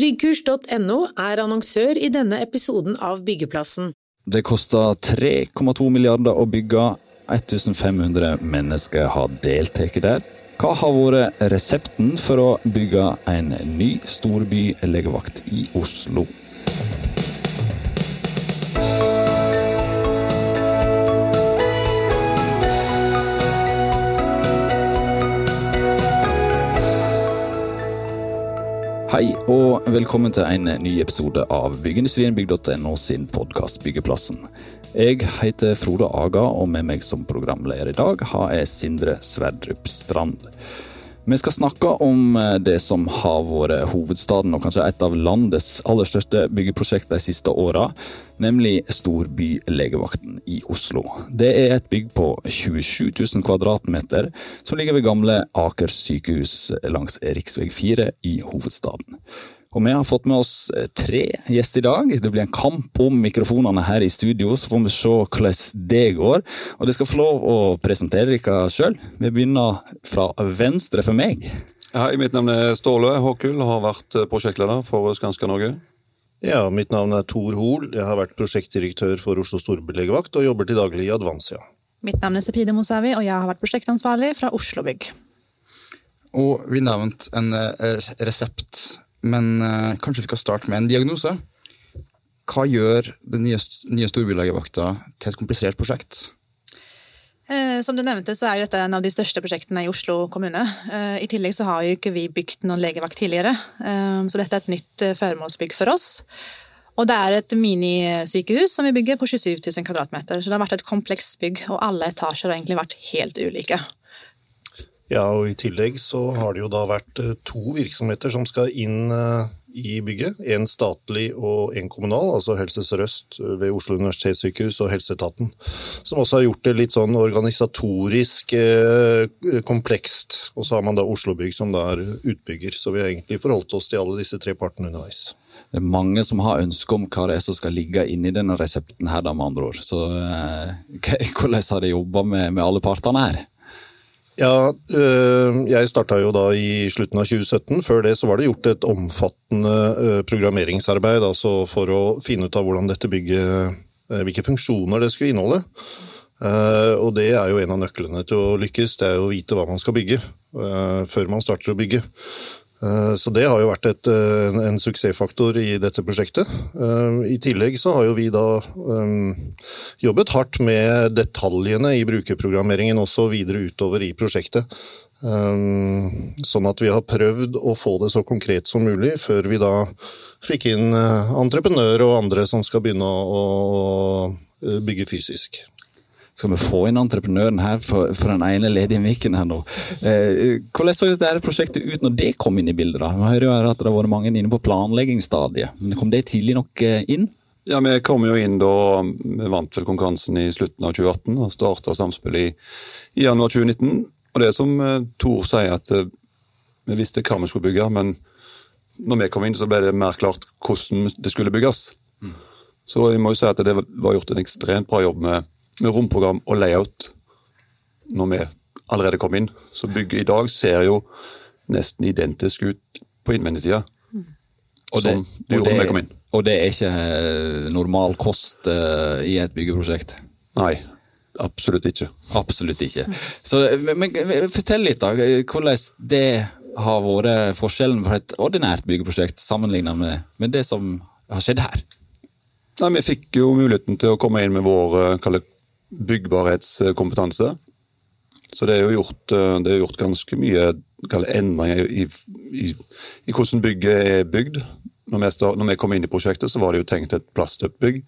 Tryggkurs.no er annonsør i denne episoden av Byggeplassen. Det koster 3,2 milliarder å bygge. 1500 mennesker har deltatt der. Hva har vært resepten for å bygge en ny storbylegevakt i Oslo? Hei og velkommen til en ny episode av Byggeindustrienbygg.no sin podkast Byggeplassen. Jeg heter Frode Aga, og med meg som programleder i dag har jeg Sindre Sverdrup Strand. Vi skal snakke om eh, det som har vært hovedstaden og kanskje et av landets aller største byggeprosjekt de siste åra, nemlig Storbylegevakten i Oslo. Det er et bygg på 27 000 kvadratmeter som ligger ved gamle Aker sykehus langs rv. 4 i hovedstaden. Og vi har fått med oss eh, tre gjester i dag. Det blir en kamp om mikrofonene her i studio, så får vi se hvordan det går. Og dere skal få lov å presentere dere sjøl. Vi begynner fra venstre for meg. Hei, mitt navn er Ståle Håkull, har vært eh, prosjektleder for Skanska Norge. Ja, mitt navn er Tor Hoel. Jeg har vært prosjektdirektør for Oslo storbylegevakt og jobber til daglig i Advansia. Mitt navn er Sepide Mosavi, og jeg har vært prosjektansvarlig fra Oslo Bygg. Og vi nevnte en eh, resept men uh, kanskje vi skal starte med en diagnose. Hva gjør den nye, nye storbylegevakta til et komplisert prosjekt? Eh, som du nevnte, så er dette en av de største prosjektene i Oslo kommune. Eh, I tillegg så har jo ikke vi bygd noen legevakt tidligere, så dette er et nytt føremålsbygg for oss. Og det er et minisykehus som vi bygger på 27 000 kvadratmeter. Så det har vært et komplekst bygg, og alle etasjer har egentlig vært helt ulike. Ja, og i tillegg så har det jo da vært eh, to virksomheter som skal inn eh, i bygget. En statlig og en kommunal, altså Helse Sør-Øst eh, ved Oslo universitetssykehus og Helseetaten. Som også har gjort det litt sånn organisatorisk komplekst. Og så har man da Oslo Bygg som da er utbygger. Så vi har egentlig forholdt oss til alle disse tre partene underveis. Det er mange som har ønske om hva det er som skal ligge inni denne resepten her, da, med andre ord. Så hvordan har de jobba med, med alle partene her? Ja, øh, jeg starta jo da i slutten av 2017. Før det så var det gjort et omfattende øh, programmeringsarbeid altså for å finne ut av hvordan dette bygget øh, Hvilke funksjoner det skulle inneholde. Og det er jo en av nøklene til å lykkes, det er jo å vite hva man skal bygge før man starter å bygge. Eh, så det har jo vært et, eh, en suksessfaktor i dette prosjektet. Eh, I tillegg så har jo vi da jobbet hardt med detaljene i brukerprogrammeringen også videre utover i prosjektet. Sånn at vi har prøvd å få det så konkret som mulig, før vi da fikk inn entreprenør og andre som skal begynne å bygge fysisk. Skal vi få inn entreprenøren her for, for den ene ledige mikken her nå? Eh, hvordan så dette prosjektet ut når det kom inn i bildet? da? Vi hører jo at det har vært mange inne på planleggingsstadiet. Men Kom det tidlig nok eh, inn? Ja, Vi kom jo inn da vi vant vel konkurransen i slutten av 2018 og starta samspillet i, i, januar 2019. Og det som eh, Tor sier, at eh, vi visste hva vi skulle bygge, men når vi kom inn, så ble det mer klart hvordan det skulle bygges. Mm. Så jeg må jo si at det var gjort en ekstremt bra jobb med med romprogram og layout når vi allerede kom inn. Så bygget i dag ser jo nesten identisk ut på innvendigsida. Og det, det kom inn. Og det er ikke eh, normal kost uh, i et byggeprosjekt? Nei, absolutt ikke. Absolutt ikke. Så, men, fortell litt, da. Hvordan det har vært forskjellen fra et ordinært byggeprosjekt sammenlignet med, med det som har skjedd her? Nei, Vi fikk jo muligheten til å komme inn med vår uh, byggbarhetskompetanse. Så det er jo gjort, eh, det er gjort ganske mye endringer i, i, i, hvordan bygget er bygd. Når vi, start, når vi, kom inn i prosjektet, så var det jo tenkt et plastøppbygg.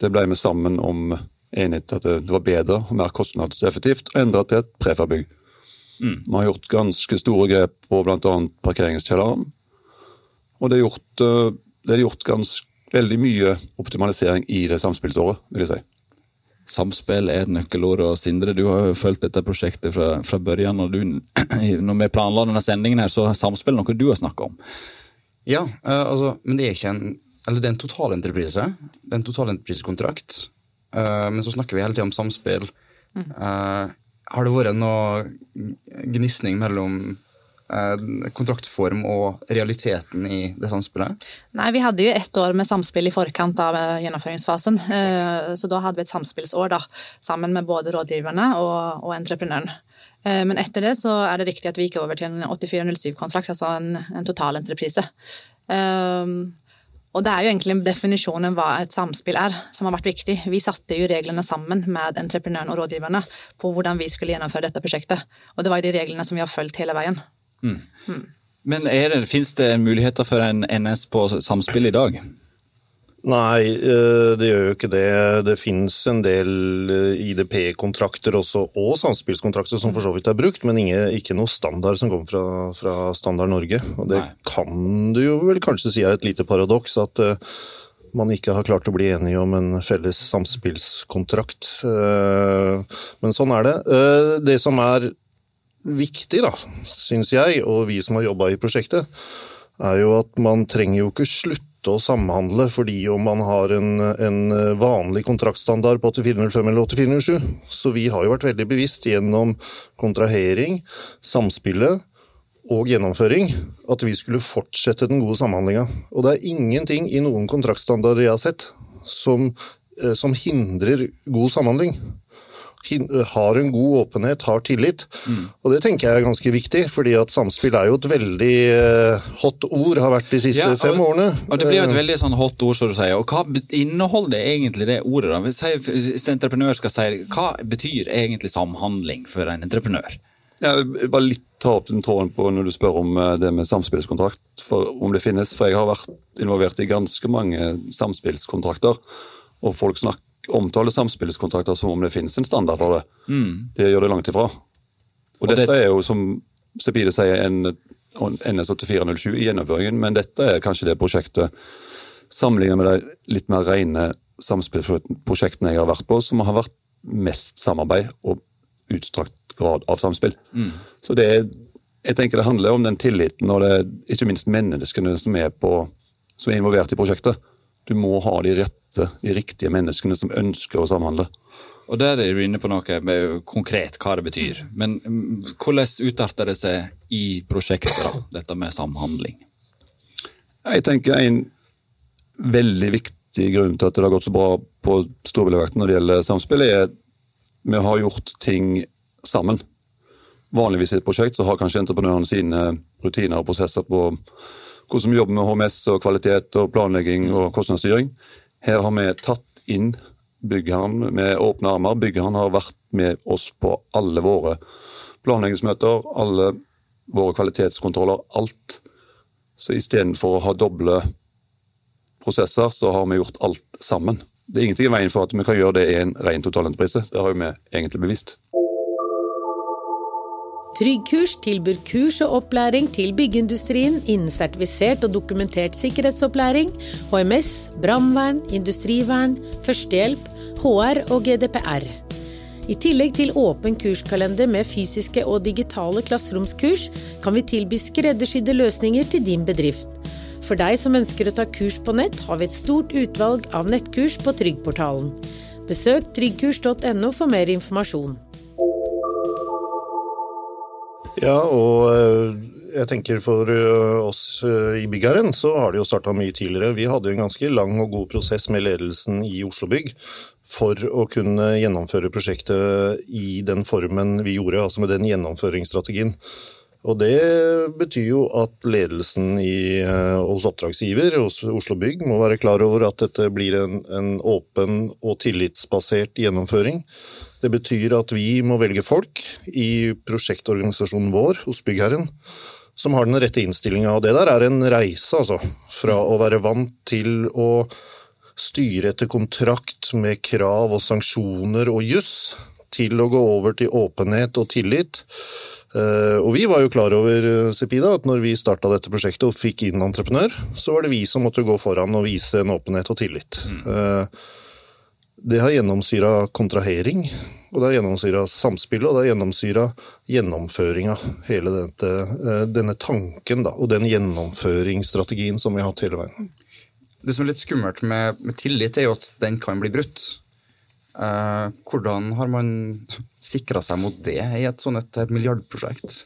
Det ble vi sammen om enighet at det, det var bedre og mer kostnadseffektivt å endre til et prefabygg. Mm. Vi har gjort ganske store grep på bl.a. parkeringskjelleren. Og det er gjort, eh, det er gjort ganske, veldig mye optimalisering i det samspillsåret, vil jeg si. Samspill er et nøkkelord. og Sindre, du har jo fulgt dette prosjektet fra, fra børjan. Når, når vi planla denne sendingen, her, så er samspill noe du har snakka om. Ja, uh, altså, men det er ikke en eller det er en totalentreprise. Det er en totalentreprisekontrakt. Uh, men så snakker vi hele tida om samspill. Uh, har det vært noe gnisning mellom eh, kontraktform og realiteten i det samspillet? Nei, Vi hadde jo ett år med samspill i forkant av eh, gjennomføringsfasen. Eh, så da hadde vi et samspillsår da, sammen med både rådgiverne og, og entreprenøren. Eh, men etter det så er det riktig at vi gikk over til en 8407-kontrakt, altså en, en totalentreprise. Um, og det er jo egentlig definisjonen hva et samspill er, som har vært viktig. Vi satte jo reglene sammen med entreprenøren og rådgiverne på hvordan vi skulle gjennomføre dette prosjektet. Og det var jo de reglene som vi har fulgt hele veien. Mm. Mm. Men det, finnes det muligheter for en NS på samspill i dag? Nei, eh, det gjør jo ikke det. Det finnes en del eh, IDP-kontrakter også, og samspillskontrakter som for så vidt er brukt, men ikke noe standard som kommer fra, fra Standard Norge. Og det Nei. kan du jo vel kanskje si er et lite paradoks, at uh, man ikke har klart å bli enige om en felles samspillskontrakt. Men sånn er det. Det som er viktig, da, syns jeg, og vi som har jobba i prosjektet, er jo at man trenger jo ikke slutte å samhandle fordi om man har en, en vanlig kontraktstandard på 8405 eller 8407. Så vi har jo vært veldig bevisst gjennom kontrahering, samspillet og gjennomføring at vi skulle fortsette den gode samhandlinga. Og det er ingenting i noen kontraktstandarder jeg har sett som, eh, som hindrer god samhandling har en god åpenhet, har tillit. Mm. Og det tenker jeg er ganske viktig, fordi at samspill er jo et veldig uh, hot ord, har vært de siste ja, og, fem årene. Og det blir jo et eh, veldig sånn hot ord, som du sier. Og hva inneholder egentlig det ordet? da? Hvis, jeg, hvis en entreprenør skal si hva betyr egentlig samhandling for en entreprenør? Ja, bare litt ta opp den tråden på når du spør om eh, det med samspillskontrakt, for om det finnes. For jeg har vært involvert i ganske mange samspillskontrakter, og folk snakker omtaler samspillskontrakter som om det finnes en standard for det. Mm. Det gjør det langt ifra. Og, og dette det... er jo, som Sepide sier, en NS8407 i gjennomføringen, men dette er kanskje det prosjektet, sammenlignet med de litt mer rene samspillprosjektene jeg har vært på, som har vært mest samarbeid og utstrakt grad av samspill. Mm. Så det er, jeg tenker det handler om den tilliten og det er ikke minst menneskene som er, på, som er involvert i prosjektet. Du må ha de rette de riktige menneskene som ønsker å samhandle. Og Der er du inne på noe med konkret, hva det betyr. Men mm, hvordan utarter det seg i prosjektet, da, dette med samhandling? Jeg tenker en veldig viktig grunn til at det har gått så bra på storbilevekten når det gjelder samspill, er at vi har gjort ting sammen. Vanligvis i et prosjekt så har kanskje entreprenøren sine rutiner og prosesser på hvordan vi jobber med HMS og kvalitet og planlegging og kostnadsstyring. Her har vi tatt inn byggherren med åpne armer. Byggherren har vært med oss på alle våre planleggingsmøter, alle våre kvalitetskontroller, alt. Så istedenfor å ha doble prosesser, så har vi gjort alt sammen. Det er ingenting i veien for at vi kan gjøre det i en ren totalentreprise. Det har vi egentlig bevisst. Tryggkurs tilbyr kurs og opplæring til byggeindustrien innen sertifisert og dokumentert sikkerhetsopplæring, HMS, brannvern, industrivern, førstehjelp, HR og GDPR. I tillegg til åpen kurskalender med fysiske og digitale klasseromskurs, kan vi tilby skreddersydde løsninger til din bedrift. For deg som ønsker å ta kurs på nett, har vi et stort utvalg av nettkurs på Tryggportalen. Besøk tryggkurs.no for mer informasjon. Ja, og eh, jeg tenker for eh, oss eh, i byggherren så har det jo starta mye tidligere. Vi hadde en ganske lang og god prosess med ledelsen i Oslo Bygg for å kunne gjennomføre prosjektet i den formen vi gjorde, altså med den gjennomføringsstrategien. Og Det betyr jo at ledelsen i, hos oppdragsgiver, hos Oslo Bygg, må være klar over at dette blir en, en åpen og tillitsbasert gjennomføring. Det betyr at vi må velge folk i prosjektorganisasjonen vår hos byggherren som har den rette innstillinga. Og det der er en reise, altså. Fra å være vant til å styre etter kontrakt med krav og sanksjoner og juss, til å gå over til åpenhet og tillit. Eh, og vi var jo klar over Sepida, at når vi starta dette prosjektet og fikk inn entreprenør, så var det vi som måtte gå foran og vise en åpenhet og tillit. Mm. Det har gjennomsyra kontrahering, og det har gjennomsyra samspillet, og det har gjennomsyra gjennomføringa. Hele dette, eh, denne tanken da, og den gjennomføringsstrategien som vi har hatt hele veien. Det som er litt skummelt med, med tillit, er jo at den kan bli brutt. Eh, hvordan har man sikra seg mot det i et sånt et, et milliardprosjekt?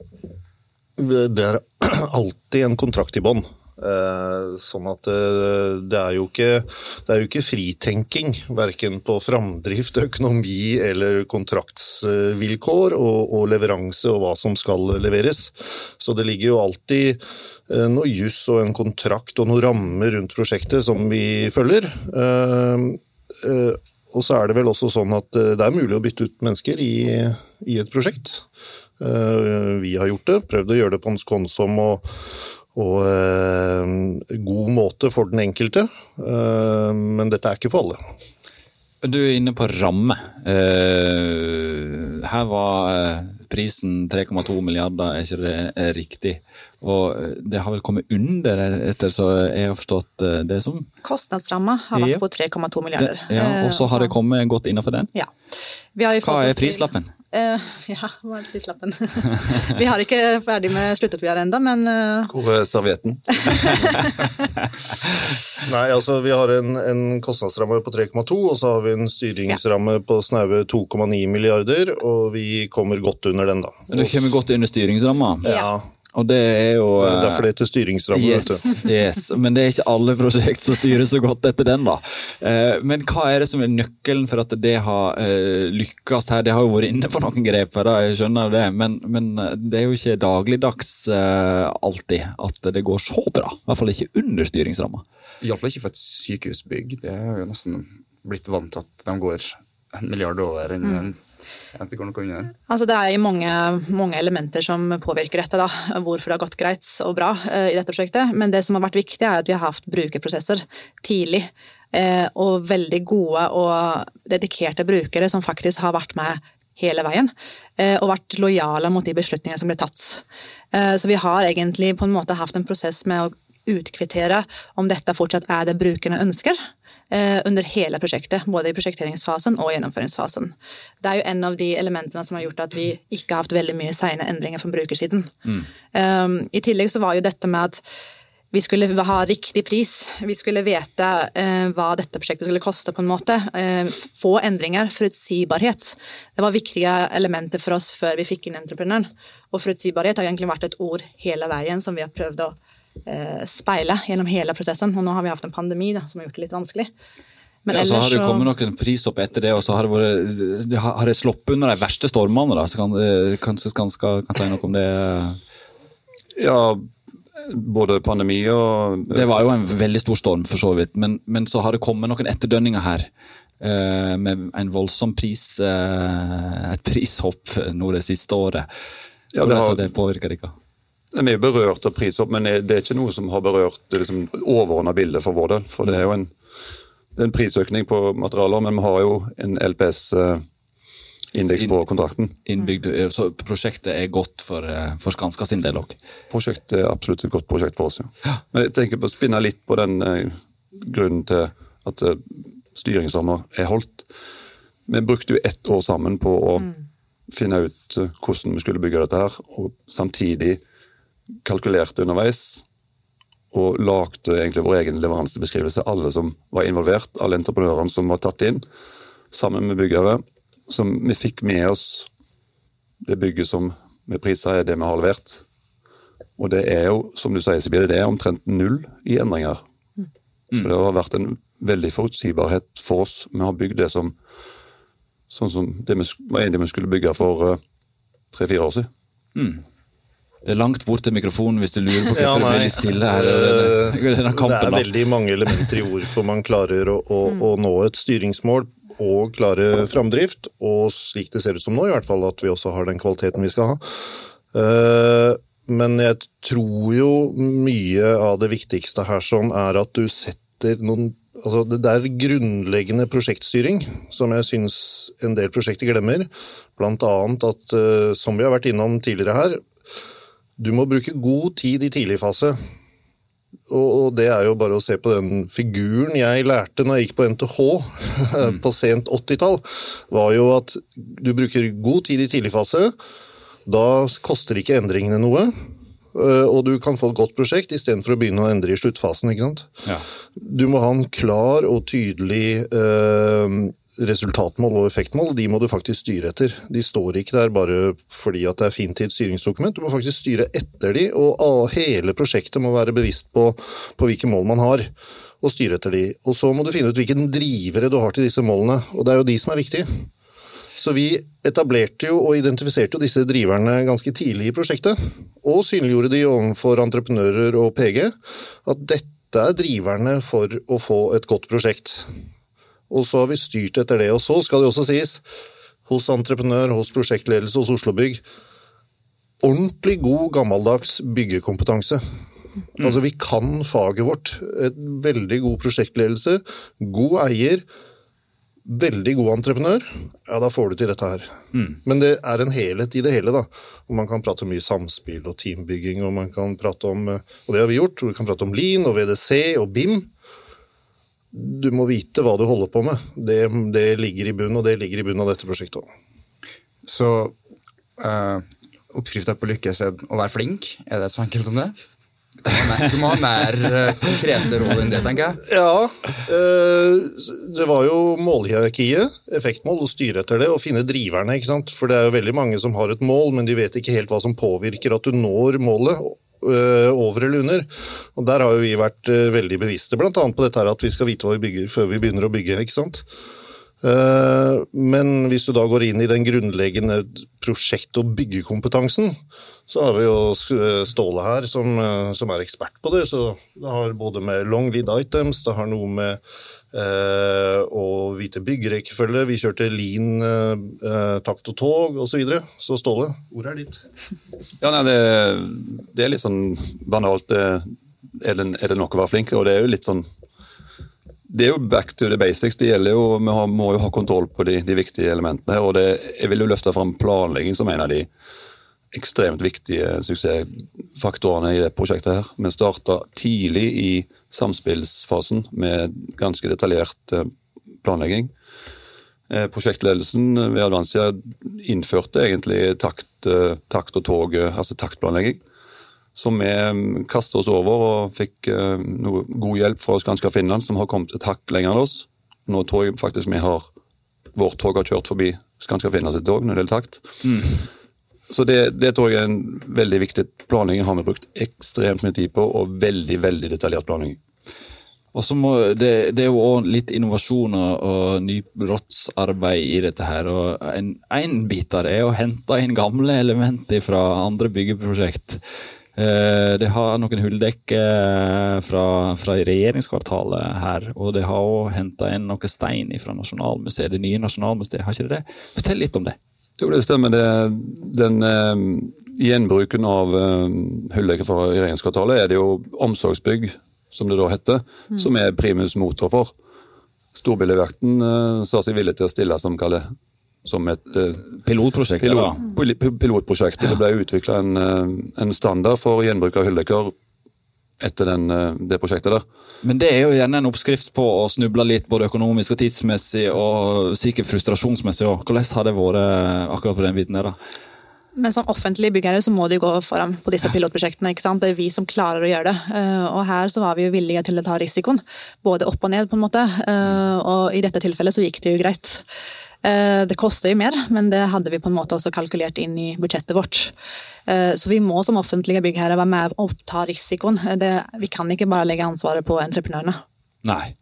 Det er alltid en kontrakt i bånn. Eh, sånn at eh, det er jo ikke, det er jo ikke fritenking, verken på framdrift, økonomi eller kontraktsvilkår og, og leveranse og hva som skal leveres. Så det ligger jo alltid noe juss og en kontrakt og noen rammer rundt prosjektet som vi følger. Og så er det vel også sånn at det er mulig å bytte ut mennesker i, i et prosjekt. Vi har gjort det, prøvd å gjøre det på en skånsom og og eh, god måte for den enkelte. Eh, men dette er ikke for alle. Du er inne på ramme. Eh, her var eh, prisen 3,2 milliarder, er ikke det er riktig? Og eh, det har vel kommet under, etter så jeg har forstått eh, det som Kostnadsramma har vært ja. på 3,2 milliarder. Det, ja, og så har det kommet godt innenfor den? Ja. Hva er prislappen? Uh, ja, hva er prislappen? vi har ikke ferdig med har ennå, men uh... Hvor er servietten? Nei, altså vi har en, en kostnadsramme på 3,2, og så har vi en styringsramme ja. på snaue 2,9 milliarder, og vi kommer godt under den, da. Men du kommer godt under styringsramma? Ja. Og det er jo det er Derfor det heter styringsramme. Yes, yes, Men det er ikke alle prosjekt som styrer så godt etter den. da. Eh, men hva er det som er nøkkelen for at det har eh, lykkes her? Det har jo vært inne på noen grep, her, jeg skjønner det, men, men eh, det er jo ikke dagligdags alltid at det går så bra. I hvert fall ikke under styringsramma. Iallfall ikke for et sykehusbygg. Det er jo nesten blitt vant til at de går en milliard over. Mm. Det, altså det er mange, mange, elementer som påvirker dette. da, Hvorfor det har gått greit og bra uh, i dette prosjektet. Men det som har vært viktig, er at vi har hatt brukerprosesser tidlig. Uh, og veldig gode og dedikerte brukere som faktisk har vært med hele veien. Uh, og vært lojale mot de beslutningene som ble tatt. så vi har egentlig på en måte hatt en prosess med å utkvittere om dette fortsatt er det brukerne ønsker. Eh, under hele prosjektet, både i prosjekteringsfasen og gjennomføringsfasen. Det er jo en av de elementene som har gjort at vi ikke har hatt veldig mye seine endringer fra brukersiden. Mm. Um, I tillegg så var jo dette med at vi skulle ha riktig pris. Vi skulle vite uh, hva dette prosjektet skulle koste. på en måte. Uh, få endringer. Forutsigbarhet. Det var viktige elementer for oss før vi fikk inn entreprenøren. Og forutsigbarhet har egentlig vært et ord hele veien som vi har prøvd å speile gjennom hele prosessen. Og nå har vi hatt en pandemi da, som har gjort det litt vanskelig. Men ja, så har det kommet noen prisopp etter det, og så har det, vært, det har det sluppet under de verste stormene. da, så kan, Kanskje kan, skal, kan si noe om det? Ja, både pandemi og Det var jo en veldig stor storm, for så vidt. Men, men så har det kommet noen etterdønninger her. Med en voldsom pris, et prishopp nå det siste året. Ja, det, har, det påvirker dere? Vi er berørt av prishopp, men det er ikke noe som har berørt det liksom, overordna bildet for vår del. For det er jo en, er en prisøkning på materialer, men vi har jo en LPS-indeks eh, på kontrakten. Innbygd, eh, så prosjektet er godt for, eh, for Skanska sin del òg? Prosjektet er absolutt et godt prosjekt for oss, ja. Men jeg tenker på å spinne litt på den eh, grunnen til at eh, styringsramma er holdt. Vi brukte jo ett år sammen på å mm. finne ut hvordan vi skulle bygge dette her, og samtidig kalkulerte underveis og lagde egentlig vår egen leveransebeskrivelse. Alle som var involvert, alle entreprenørene som var tatt inn, sammen med byggere. Som vi fikk med oss det bygget som med priser er det vi har levert. Og det er jo, som du sier, Sibir, det er omtrent null i endringer. Mm. Så det har vært en veldig forutsigbarhet for oss. Vi har bygd det som sånn som det vi var enige vi skulle bygge for uh, tre-fire år siden. Mm. Det er langt bort til mikrofonen hvis du lurer på hvorfor ja, det blir stille her. Uh, det er veldig mange elementer i hvorfor man klarer å, å, mm. å, nå et styringsmål og klare framdrift, og slik det ser ut som nå, i hvert fall at vi også har den kvaliteten vi skal ha. Uh, men jeg tror jo mye av det viktigste her sånn er at du setter noen Altså, det er grunnleggende prosjektstyring som jeg syns en del prosjekter glemmer. Blant annet at, uh, som vi har vært innom tidligere her, du må bruke god tid i tidlig fase. Og, det er jo bare å se på den figuren jeg lærte når jeg gikk på NTH mm. på sent 80-tall, var jo at du bruker god tid i tidlig fase. Da koster ikke endringene noe. Eh, og du kan få et godt prosjekt istedenfor å begynne å endre i sluttfasen. ikke sant? Ja. Du må ha en klar og tydelig eh, resultatmål og effektmål, de må du faktisk styre etter. De står ikke der bare fordi at det er fint i et styringsdokument, du må faktisk styre etter de, og hele prosjektet må være bevisst på, på hvilke mål man har, og styre etter de. Og så må du finne ut hvilken drivere du har til disse målene, og det er jo de som er viktige. Så vi etablerte jo og identifiserte jo disse driverne ganske tidlig i prosjektet, og synliggjorde de overfor entreprenører og PG, at dette er driverne for å få et godt prosjekt. Og så har vi styrt etter det. Og så skal det også sies, hos entreprenør, hos prosjektledelse, hos Oslo Bygg, ordentlig god, gammeldags byggekompetanse. Mm. Altså, vi kan faget vårt. Et veldig god prosjektledelse, god eier, veldig god entreprenør, ja, da får du til dette her. Mm. Men det er en helhet i det hele, da. Og man kan prate mye samspill og teambygging, og man kan prate om Og det har vi gjort. Og Vi kan prate om Lean og VDC og BIM du må vite hva du holder på med. Det, det ligger i bunn, og det ligger i bunnen av dette prosjektet òg. Så uh, eh, oppskrifta på lykkes er å være flink? Er det så enkelt som det? Du må ha mer uh, konkrete råd enn det, tenker jeg. Ja. Uh, det var jo målhierarkiet, effektmål, å styre etter det og finne driverne. ikke sant? For det er jo veldig mange som har et mål, men de vet ikke helt hva som påvirker at du når målet. Eh, over eller under. Og Der har jo vi vært eh, veldig bevisste bl.a. på dette her at vi skal vite hva vi bygger før vi begynner å bygge. ikke sant? Eh, men hvis du da går inn i den grunnleggende prosjekt- og byggekompetansen, så har vi jo Ståle her som, som er ekspert på det. Så det har både med long lead items, det har noe med eh, å vite byggerekkefølge. Vi kjørte Lean, eh, takt og tog osv. Så, videre. så Ståle, ordet er ditt. Ja, nei, det, det, er litt sånn banalt. Er, det, er det nok å være flink? Og det er jo litt sånn det er jo back to the basics. det gjelder jo, Vi har, må jo ha kontroll på de, de viktige elementene. og det, Jeg vil jo løfte fram planlegging som en av de ekstremt viktige suksessfaktorene i det prosjektet. her. Vi starta tidlig i samspillsfasen med ganske detaljert eh, planlegging. Eh, prosjektledelsen ved Advansia innførte egentlig takt, eh, takt og tog, altså taktplanlegging. Som vi mm, kastet oss over og fikk noe god hjelp fra Skanska Finland, som har kommet et hakk lenger enn oss. Nå tror jeg faktisk vi har Vårt tog har kjørt forbi Skanska Finland sitt tog når det gjelder takt. Mm. Så det, det, tror jeg er en veldig viktig planlegging. har vi brukt ekstremt mye tid på, og veldig veldig detaljert planlegging. Og så må, det, det, er jo òg litt innovasjon og, og nybrottsarbeid i dette her. og En, en bit av det er å hente inn gamle elementer fra andre byggeprosjekt. Eh, det har noen hulldekker fra, fra regjeringskvartalet her, og det har òg henta inn noe stein fra Nasjonalmuseet, det nye Nasjonalmuseet. Har ikke det det? Fortell litt om det. Jo, det stemmer. Det, den eh, gjenbruken av eh, hulldekket fra regjeringskvartalet er det jo omsorgsbygg, som det da heter, mm. som er primus motor for. Storbilligvakten eh, sa seg villig til å stille som, kalle, som et eh, pilotprosjekt. Pilot, pilotprosjekt. Ja. Det ble utvikla en, eh, en, standard for gjenbruk av hulldekker etter den, eh, det prosjektet der. Men det er jo gjerne en oppskrift på å snuble litt både økonomisk og tidsmessig, og sikkert frustrasjonsmessig òg. Hvordan har det vært akkurat på den biten der, da? Men som offentlige byggherre så må de gå foran på disse pilotprosjektene. ikke sant? Det er vi som klarer å gjøre det. Og her så var vi jo villige til å ta risikoen. Både opp og ned, på en måte. Eh, og i dette tilfellet så gikk det jo greit. Det koster jo mer, men det hadde vi på en måte også kalkulert inn i budsjettet vårt. Eh, så vi må som offentlige byggherrer være med og ta risikoen. Det, vi kan ikke bare legge ansvaret på entreprenørene. Nei.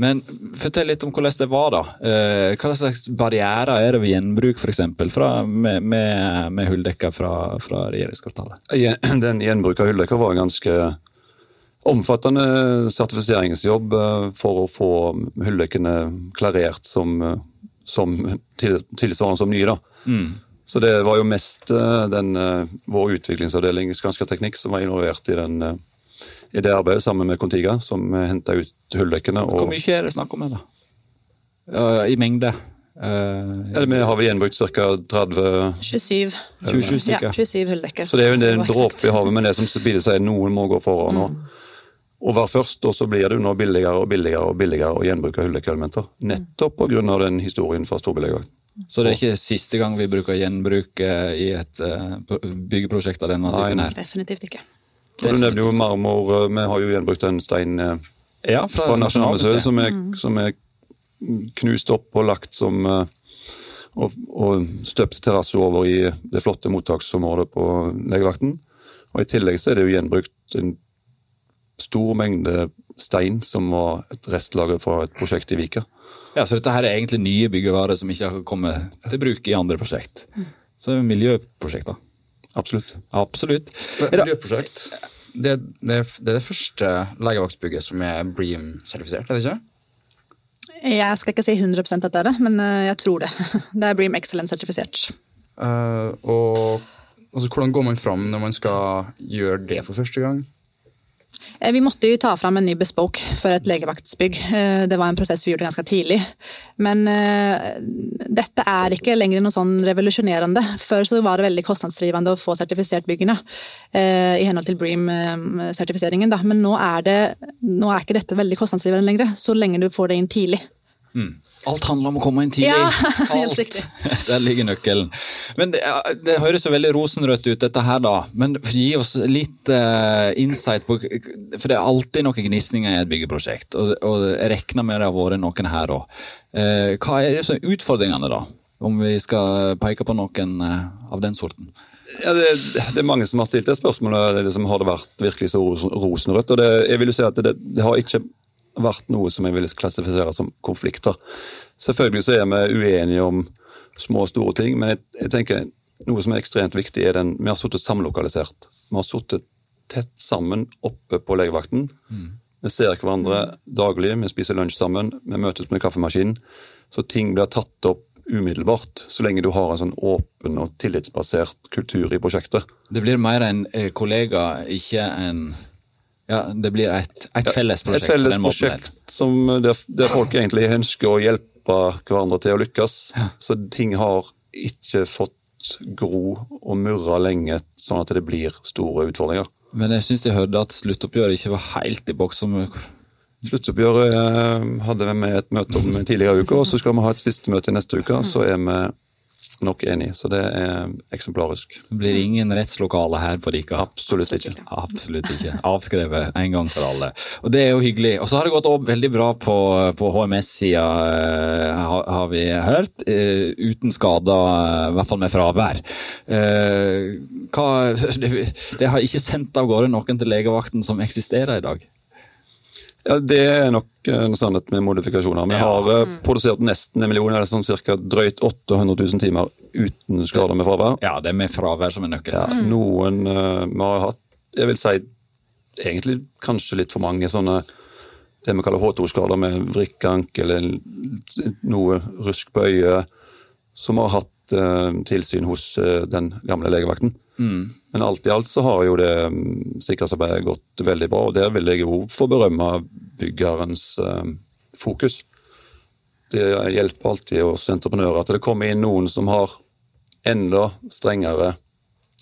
Men fortell litt om hvordan det var, da. Eh, hva slags barrierer er det ved gjenbruk, f.eks. Med, med, med hulldekker fra, fra regjeringskvartalet? Den gjenbruk av hulldekker var en ganske omfattende sertifiseringsjobb eh, for å få hulldekkene klarert som, som tilsvarende som nye. da. Mm. Så det var jo mest uh, den, uh, vår utviklingsavdeling Skanska Teknikk som var involvert i, den, uh, i det arbeidet sammen med Contiga, som henta ut hulldekkene. Hvor mye er det snakk om her, da? I mengde? Uh, vi har vi gjenbrukt ca. 30 27. 27 stykker. Ja, 27 hulldekker. Så det er jo en dråpe i havet, men det som Bide sier, noen må gå foran. Mm. Og, være først, og så blir det jo nå billigere og billigere og billigere å gjenbruke hullekølementer. Nettopp pga. den historien fra Storbillegvakten. Så det er ikke siste gang vi bruker gjenbruk eh, i et eh, byggeprosjekt av denne typen her? Definitivt ikke. Du nevner jo marmor. Eh, vi har jo gjenbrukt en stein ja, fra, fra Nasjonalmuseet som, mm. som, er knust opp og lagt som og, og støpt terrasse over i det flotte mottaksområdet på legevakten. Og I tillegg så er det jo gjenbrukt en stor mengde stein som var et restlager fra et prosjekt i Vika. Ja, Så dette her er egentlig nye byggevarer som ikke har kommet til bruk i andre prosjekt. Så det er miljøprosjekter. Absolutt. Absolutt. Miljøprosjekt. Det, det, det er det første legevaktbygget som er Bream-sertifisert, er det ikke? Jeg skal ikke si 100% at det er det, men eh, jeg tror det. Det er Bream Excellent-sertifisert. Uh, og altså, hvordan går man fram når man skal gjøre det for første gang? Eh, Vi måtte jo ta fram en ny bespoke for et legevaktsbygg. Eh, Det var en prosess vi gjorde ganske tidlig. Men eh, dette er ikke lenger noe sånn revolusjonerende. Før så var det veldig kostnadsdrivende å få sertifisert byggene i henhold til Bream-sertifiseringen. Men nå er, det, nå er ikke dette veldig kostnadsdrivende lenger, så lenge du får det inn tidlig. Alt handler om å komme inn tidlig. Ja, helt Alt. riktig. Der ligger nøkkelen. Men det, det høres jo veldig rosenrødt ut, dette her, da. Men gi oss litt uh, insight på For det er alltid noen gnisninger i et byggeprosjekt, og, og jeg regner med det har vært noen her òg. Uh, hva er det som er utfordringene, da? Om vi skal peke på noen uh, av den sorten? Ja, det, det er mange som har stilt det spørsmålet. Liksom, har det vært virkelig så rosenrødt? Og det, jeg vil jo si at det, det har ikke vært noe som jeg ville klassifisere som konflikter. Selvfølgelig så er vi uenige om små og store ting, men jeg, jeg tenker noe som er ekstremt viktig, er den Vi har sittet samlokalisert. Vi har sittet tett sammen oppe på legevakten. Vi ser hverandre daglig, vi spiser lunsj sammen, vi møtes med kaffemaskinen. Så ting blir tatt opp umiddelbart, så lenge du har en sånn åpen og tillitsbasert kultur i prosjektet. Det blir mer en eh, kollega, ikke en Ja, det blir et, et felles prosjekt. Et felles prosjekt som der, der folk egentlig ønsker å hjelpe hverandre til å lykkes. Så ting har ikke fått gro og murre lenge, sånn at det blir store utfordringer. Men jeg syns jeg hørte at sluttoppgjøret ikke var helt i boks. som- Sluttoppgjøret eh, hadde vi med et møte om tidligere i uka, og så skal vi ha et siste møte neste uke. Så er vi nok enig, så det er eksemplarisk. Det blir ingen rettslokale her på Rika. Absolutt ikke. Absolutt ikke. Avskrevet en gang for alle. Og det er jo hyggelig. Og så har det gått opp veldig bra på, på HMS-sida, har, har vi hørt. eh, uten skader, eh, i hvert fall med fravær. Eh, hva, det, det har ikke sendt av gårde noen til legevakten som eksisterer i dag. Ja, Det er nok en sannhet med modifikasjoner. Vi har eh, produsert nesten en million, eller sånn cirka drøyt 800 000 timer uten skader med fravær. Ja, det er med fravær som er Ja, nøkkelen. Noen eh, vi har hatt, jeg vil si egentlig kanskje litt for mange sånne det vi kaller H2-skader med vrikkank eller noe rusk på øyet, som har hatt eh, tilsyn hos uh, den gamle legevakten. Men alt i alt så har jo det um, sikkerhetsarbeidet gått veldig bra, og der vil jeg jo få berømme byggerens eh, fokus. Det hjelper alltid oss entreprenører at det kommer inn noen som har enda strengere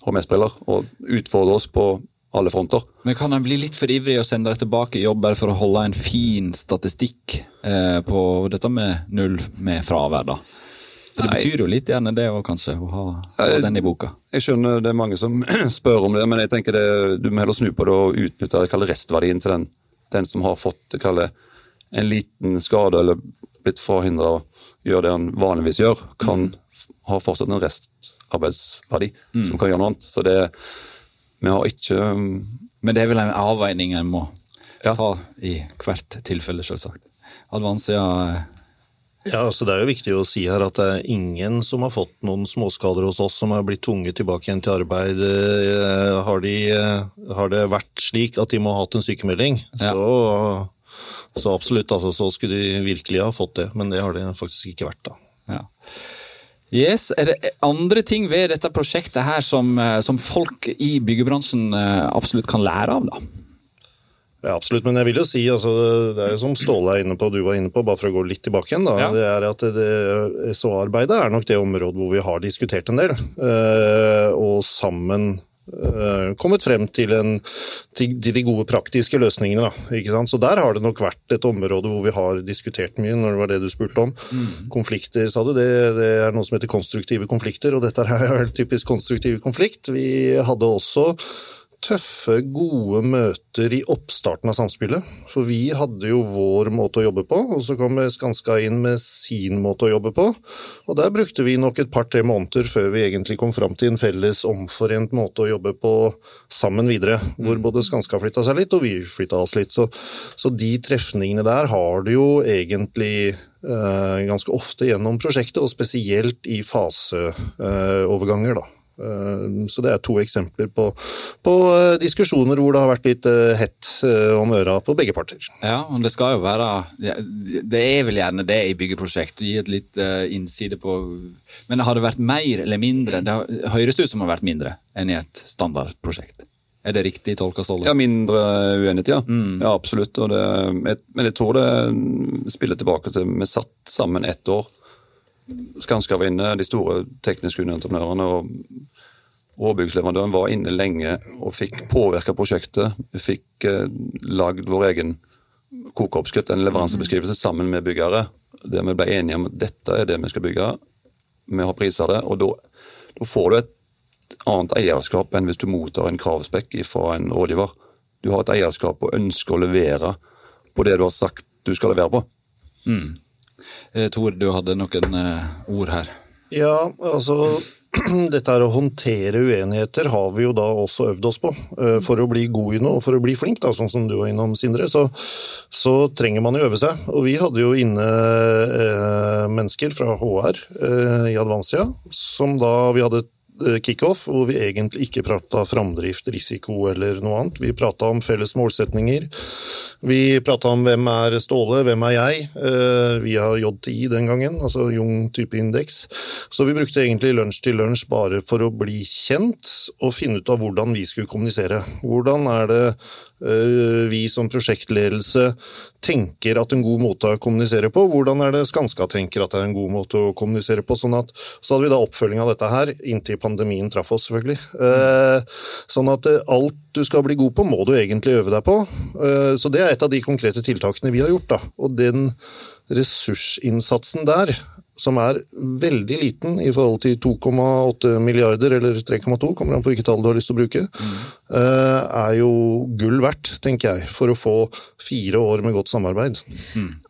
HMS-briller og utfordrer oss på alle fronter. Men kan en bli litt for ivrig og sende deg tilbake i jobb bare for å holde en fin statistikk eh, på dette med null med fravær, da? For det betyr jo litt gjerne det òg, kanskje, å ha, ha den i boka. Jeg skjønner det er mange som spør om det, men jeg tenker det, du må heller snu på det og utnytte det, restverdien til den, den som har fått kalle, en liten skade eller blitt forhindra å gjøre det han vanligvis gjør, kan ha fortsatt en restarbeidsverdi som kan gjøre noe annet. Så det, vi har ikke um, Men det er vel en avveining en må Ja. ta i hvert tilfelle, selvsagt. Advansia eh, Ja, altså Det er jo viktig å si her at det er ingen som har fått noen småskader hos oss som har blitt tvunget tilbake igjen til arbeid. Eh, Har, de, eh, har det vært slik at de må ha hatt en sykemelding, Ja. så, så absolutt. Altså, så skulle de virkelig ha fått det, men det har det faktisk ikke vært. da. Ja. Yes, Er det andre ting ved dette prosjektet her som, eh, som folk i byggebransjen absolutt kan lære av? da? Ja, absolutt, men jeg vil jo si, altså, det er jo som Ståle er inne på, du var inne på, bare for å gå litt tilbake igjen, da, Ja. det er at det, SO-arbeidet er nok det området hvor vi har diskutert en del, eh, og sammen eh, kommet frem til, en, til, de gode praktiske løsningene. Da? Så der har det nok vært et område hvor vi har diskutert mye, når det var det du spurte om. Konflikter, sa du, det, det er noe som heter konstruktive konflikter, og dette er typisk konstruktiv konflikt. Vi hadde også tøffe, gode møter i oppstarten av samspillet. For vi hadde jo vår måte å jobbe på, og så kom Skanska inn med sin måte å jobbe på. Og der brukte vi nok et par-tre måneder før vi egentlig kom fram til en felles, omforent måte å jobbe på sammen videre. Hvor både Skanska flytta seg litt, og vi flytta oss litt. Så, så de trefningene der har du jo egentlig eh, ganske ofte gjennom prosjektet, og spesielt i faseoverganger, da. Eh, Så det er to eksempler på, på eh, diskusjoner hvor det har vært litt eh, hett om øra på begge parter. Ja, og det skal jo være Det er vel gjerne det i byggeprosjekt, å gi et litt innside på Men har det vært mer eller mindre? Det høres ut som det har vært mindre enn i et standardprosjekt. Er det riktig tolka, Ståle? Ja, mindre uenighet, ja. Ja, absolutt. Og det, men jeg tror det spiller tilbake til Vi satt sammen ett år. Skanska var inne, de store tekniske underentreprenørene og råbyggsleverandøren var inne lenge og fikk påvirka prosjektet. Vi fikk eh, lagd vår egen kokeoppskrift, en leveransebeskrivelse sammen med byggere. Der vi ble enige om at dette er det vi skal bygge. Vi har priser det. Og da, får du et annet eierskap enn hvis du mottar en kravspekk fra en rådgiver. Du har et eierskap og ønsker å levere på det du har sagt du skal levere på. Eh, Tor, du hadde noen eh, ord her. Ja, altså dette her å håndtere uenigheter har vi jo da også øvd oss på. Eh, For å bli god i noe og for å bli flink, da, sånn som du var innom, Sindre, så, så trenger man jo øve seg. Og vi hadde jo inne eh, mennesker fra HR eh, i Advansia, som da vi hadde eh, kickoff hvor vi egentlig ikke prata framdrift, risiko eller noe annet. Vi prata om felles målsetninger. Vi prata om hvem er Ståle, hvem er jeg. Eh, Vi har JTI den gangen, altså Jung type indeks. Så vi brukte egentlig lunsj til lunsj bare for å bli kjent og finne ut av hvordan vi skulle kommunisere. Hvordan er det eh, vi som prosjektledelse tenker at en god måte å kommunisere på, hvordan er det Skanska tenker at det er en god måte å kommunisere på. Sånn at, så hadde vi da oppfølging av dette her, inntil pandemien traff oss, selvfølgelig. Eh, sånn at eh, alt du skal bli god på, må du egentlig øve deg på. Eh, så det er et av de konkrete tiltakene vi har gjort. da. Og den ressursinnsatsen der, som er veldig liten i forhold til 2,8 milliarder, eller 3,2, kommer an på hvilket tall du har lyst til å bruke, mm. er jo gull verdt, tenker jeg, for å få fire år med godt samarbeid.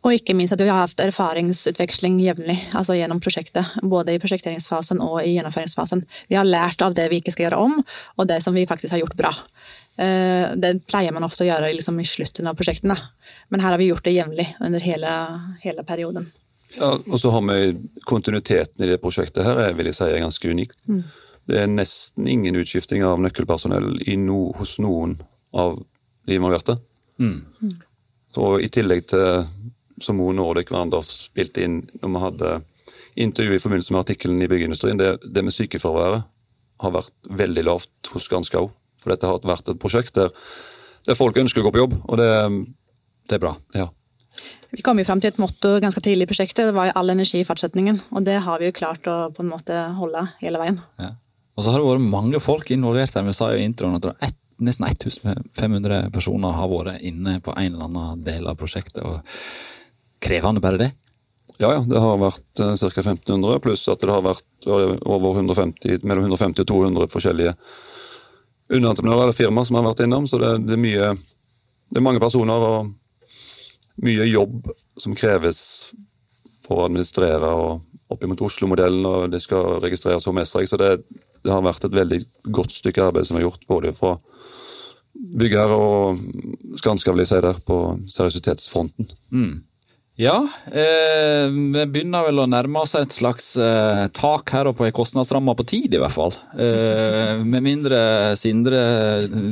Og ikke minst at vi har hatt erfaringsutveksling jevnlig altså gjennom prosjektet. Både i prosjekteringsfasen og i gjennomføringsfasen. Vi har lært av det vi ikke skal gjøre om, og det som vi faktisk har gjort bra. Eh, Det pleier man ofte å gjøre liksom i slutten av prosjektene, men her har vi gjort det jevnlig under hele, hele perioden. Ja, og så har vi kontinuiteten i det prosjektet her, er, vil jeg si, er ganske unikt. Det er nesten ingen utskifting av nøkkelpersonell i no, hos noen av de involverte. Så I tillegg til som Mo Nordic og Anders spilte inn når vi hadde intervju i forbindelse med artikkelen i byggeindustrien, det, det med sykefraværet har vært veldig lavt hos Skanska òg. For dette har vært et prosjekt der, der folk ønsker å gå på jobb, og det, Det er bra. ja. Vi kom jo fram til et motto ganske tidlig i prosjektet, det var jo all energi i fortsetningen. Og det har vi jo klart å på en måte holde hele veien. Ja. Og så har det vært mange folk involvert her. Vi sa jo i introen at det var ett- nesten 1500 personer har vært inne på en eller annen del av prosjektet. og Krevende bare det. Ja, ja, det har vært uh, ca. 1500, pluss at det har vært over 150, mellom 150 og 200 forskjellige underentreprenører eller firmaer som har vært innom. Så det, det, er mye, det er mange personer og mye jobb som kreves for å administrere og opp mot Oslo-modellen, og det skal registreres for Mesreg. Så det, det har vært et veldig godt stykke arbeid som er gjort, både fra byggherre og Skanska, vil jeg si der, på seriøsitetsfronten. Ja, eh, vi begynner vel å nærme oss et slags eh, tak her og på en kostnadsramme på tid, i hvert fall. Eh, med mindre Sindre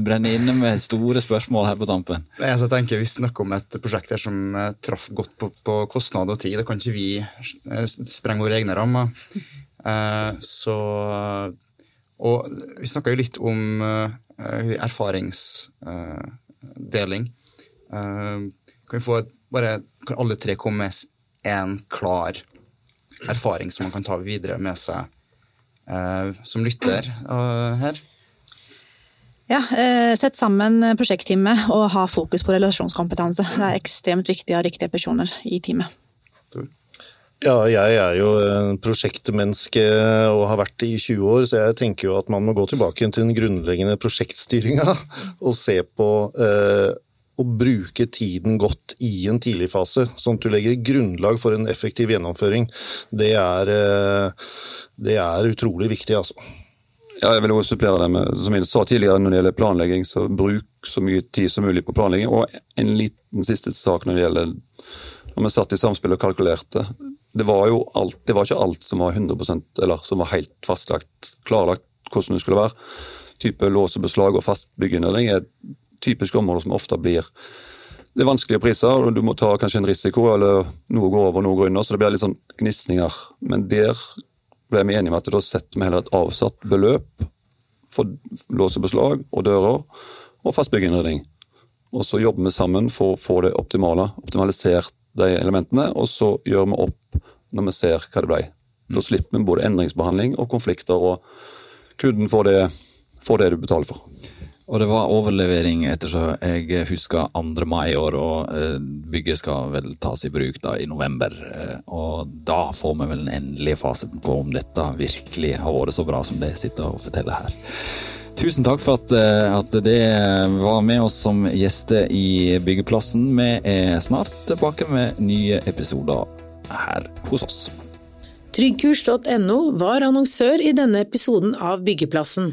brenner inne med store spørsmål her på tampen. Altså, jeg tenker Vi snakker om et prosjekt her som eh, traff godt på, på kostnad og tid. Da kan ikke vi eh, sprenge våre egne rammer. Eh, så Og vi snakka jo litt om eh, erfaringsdeling. Eh, kan vi få et, bare alle tre komme med en klar erfaring som man kan ta videre med seg eh, som lytter eh, her? Ja, eh, Sett sammen prosjektteamet og ha fokus på relasjonskompetanse. Det er ekstremt viktig å ha riktige personer i teamet. Ja, jeg er jo en prosjektmenneske og har vært det i 20 år, så jeg tenker jo at man må gå tilbake til den grunnleggende prosjektstyringa og se på eh, å bruke tiden godt i en tidlig fase, sånn at du legger grunnlag for en effektiv gjennomføring. Det er, eh, det er utrolig viktig, altså. Ja, jeg vil også supplere det med, som jeg sa tidligere når det gjelder planlegging, så bruk så mye tid som mulig på planlegging. Og en liten siste sak når det gjelder når vi satt i samspill og kalkulerte. Det var jo alt, det var ikke alt som var 100% eller som var helt fastlagt, klarlagt hvordan det skulle være. Type lås og beslag og fast byggeinnredning er typiske områder som ofte blir det er vanskelige priser, og du må ta kanskje en risiko, eller noe går over, noe går under, så det blir litt sånn gnisninger. Men der ble vi enige om at da setter vi heller et avsatt beløp for lås og beslag og dører og fast byggeinnredning. Og så jobber vi sammen for å få det optimale, optimalisert de elementene, og så gjør vi opp når vi ser hva det ble. Da slipper vi både endringsbehandling og konflikter, og kunden får det, får det du betaler for. Og det var overlevering etter så jeg husker 2. mai i år, og eh, bygget skal vel tas i bruk da i november. Eh, og da får vi vel den endelige fasiten på om dette virkelig har vært så bra som det sitter og forteller her. Tusen takk for at, eh, at det var med oss som gjester i Byggeplassen. Vi er snart tilbake med nye episoder her hos oss. Tryggkurs.no var annonsør i denne episoden av Byggeplassen.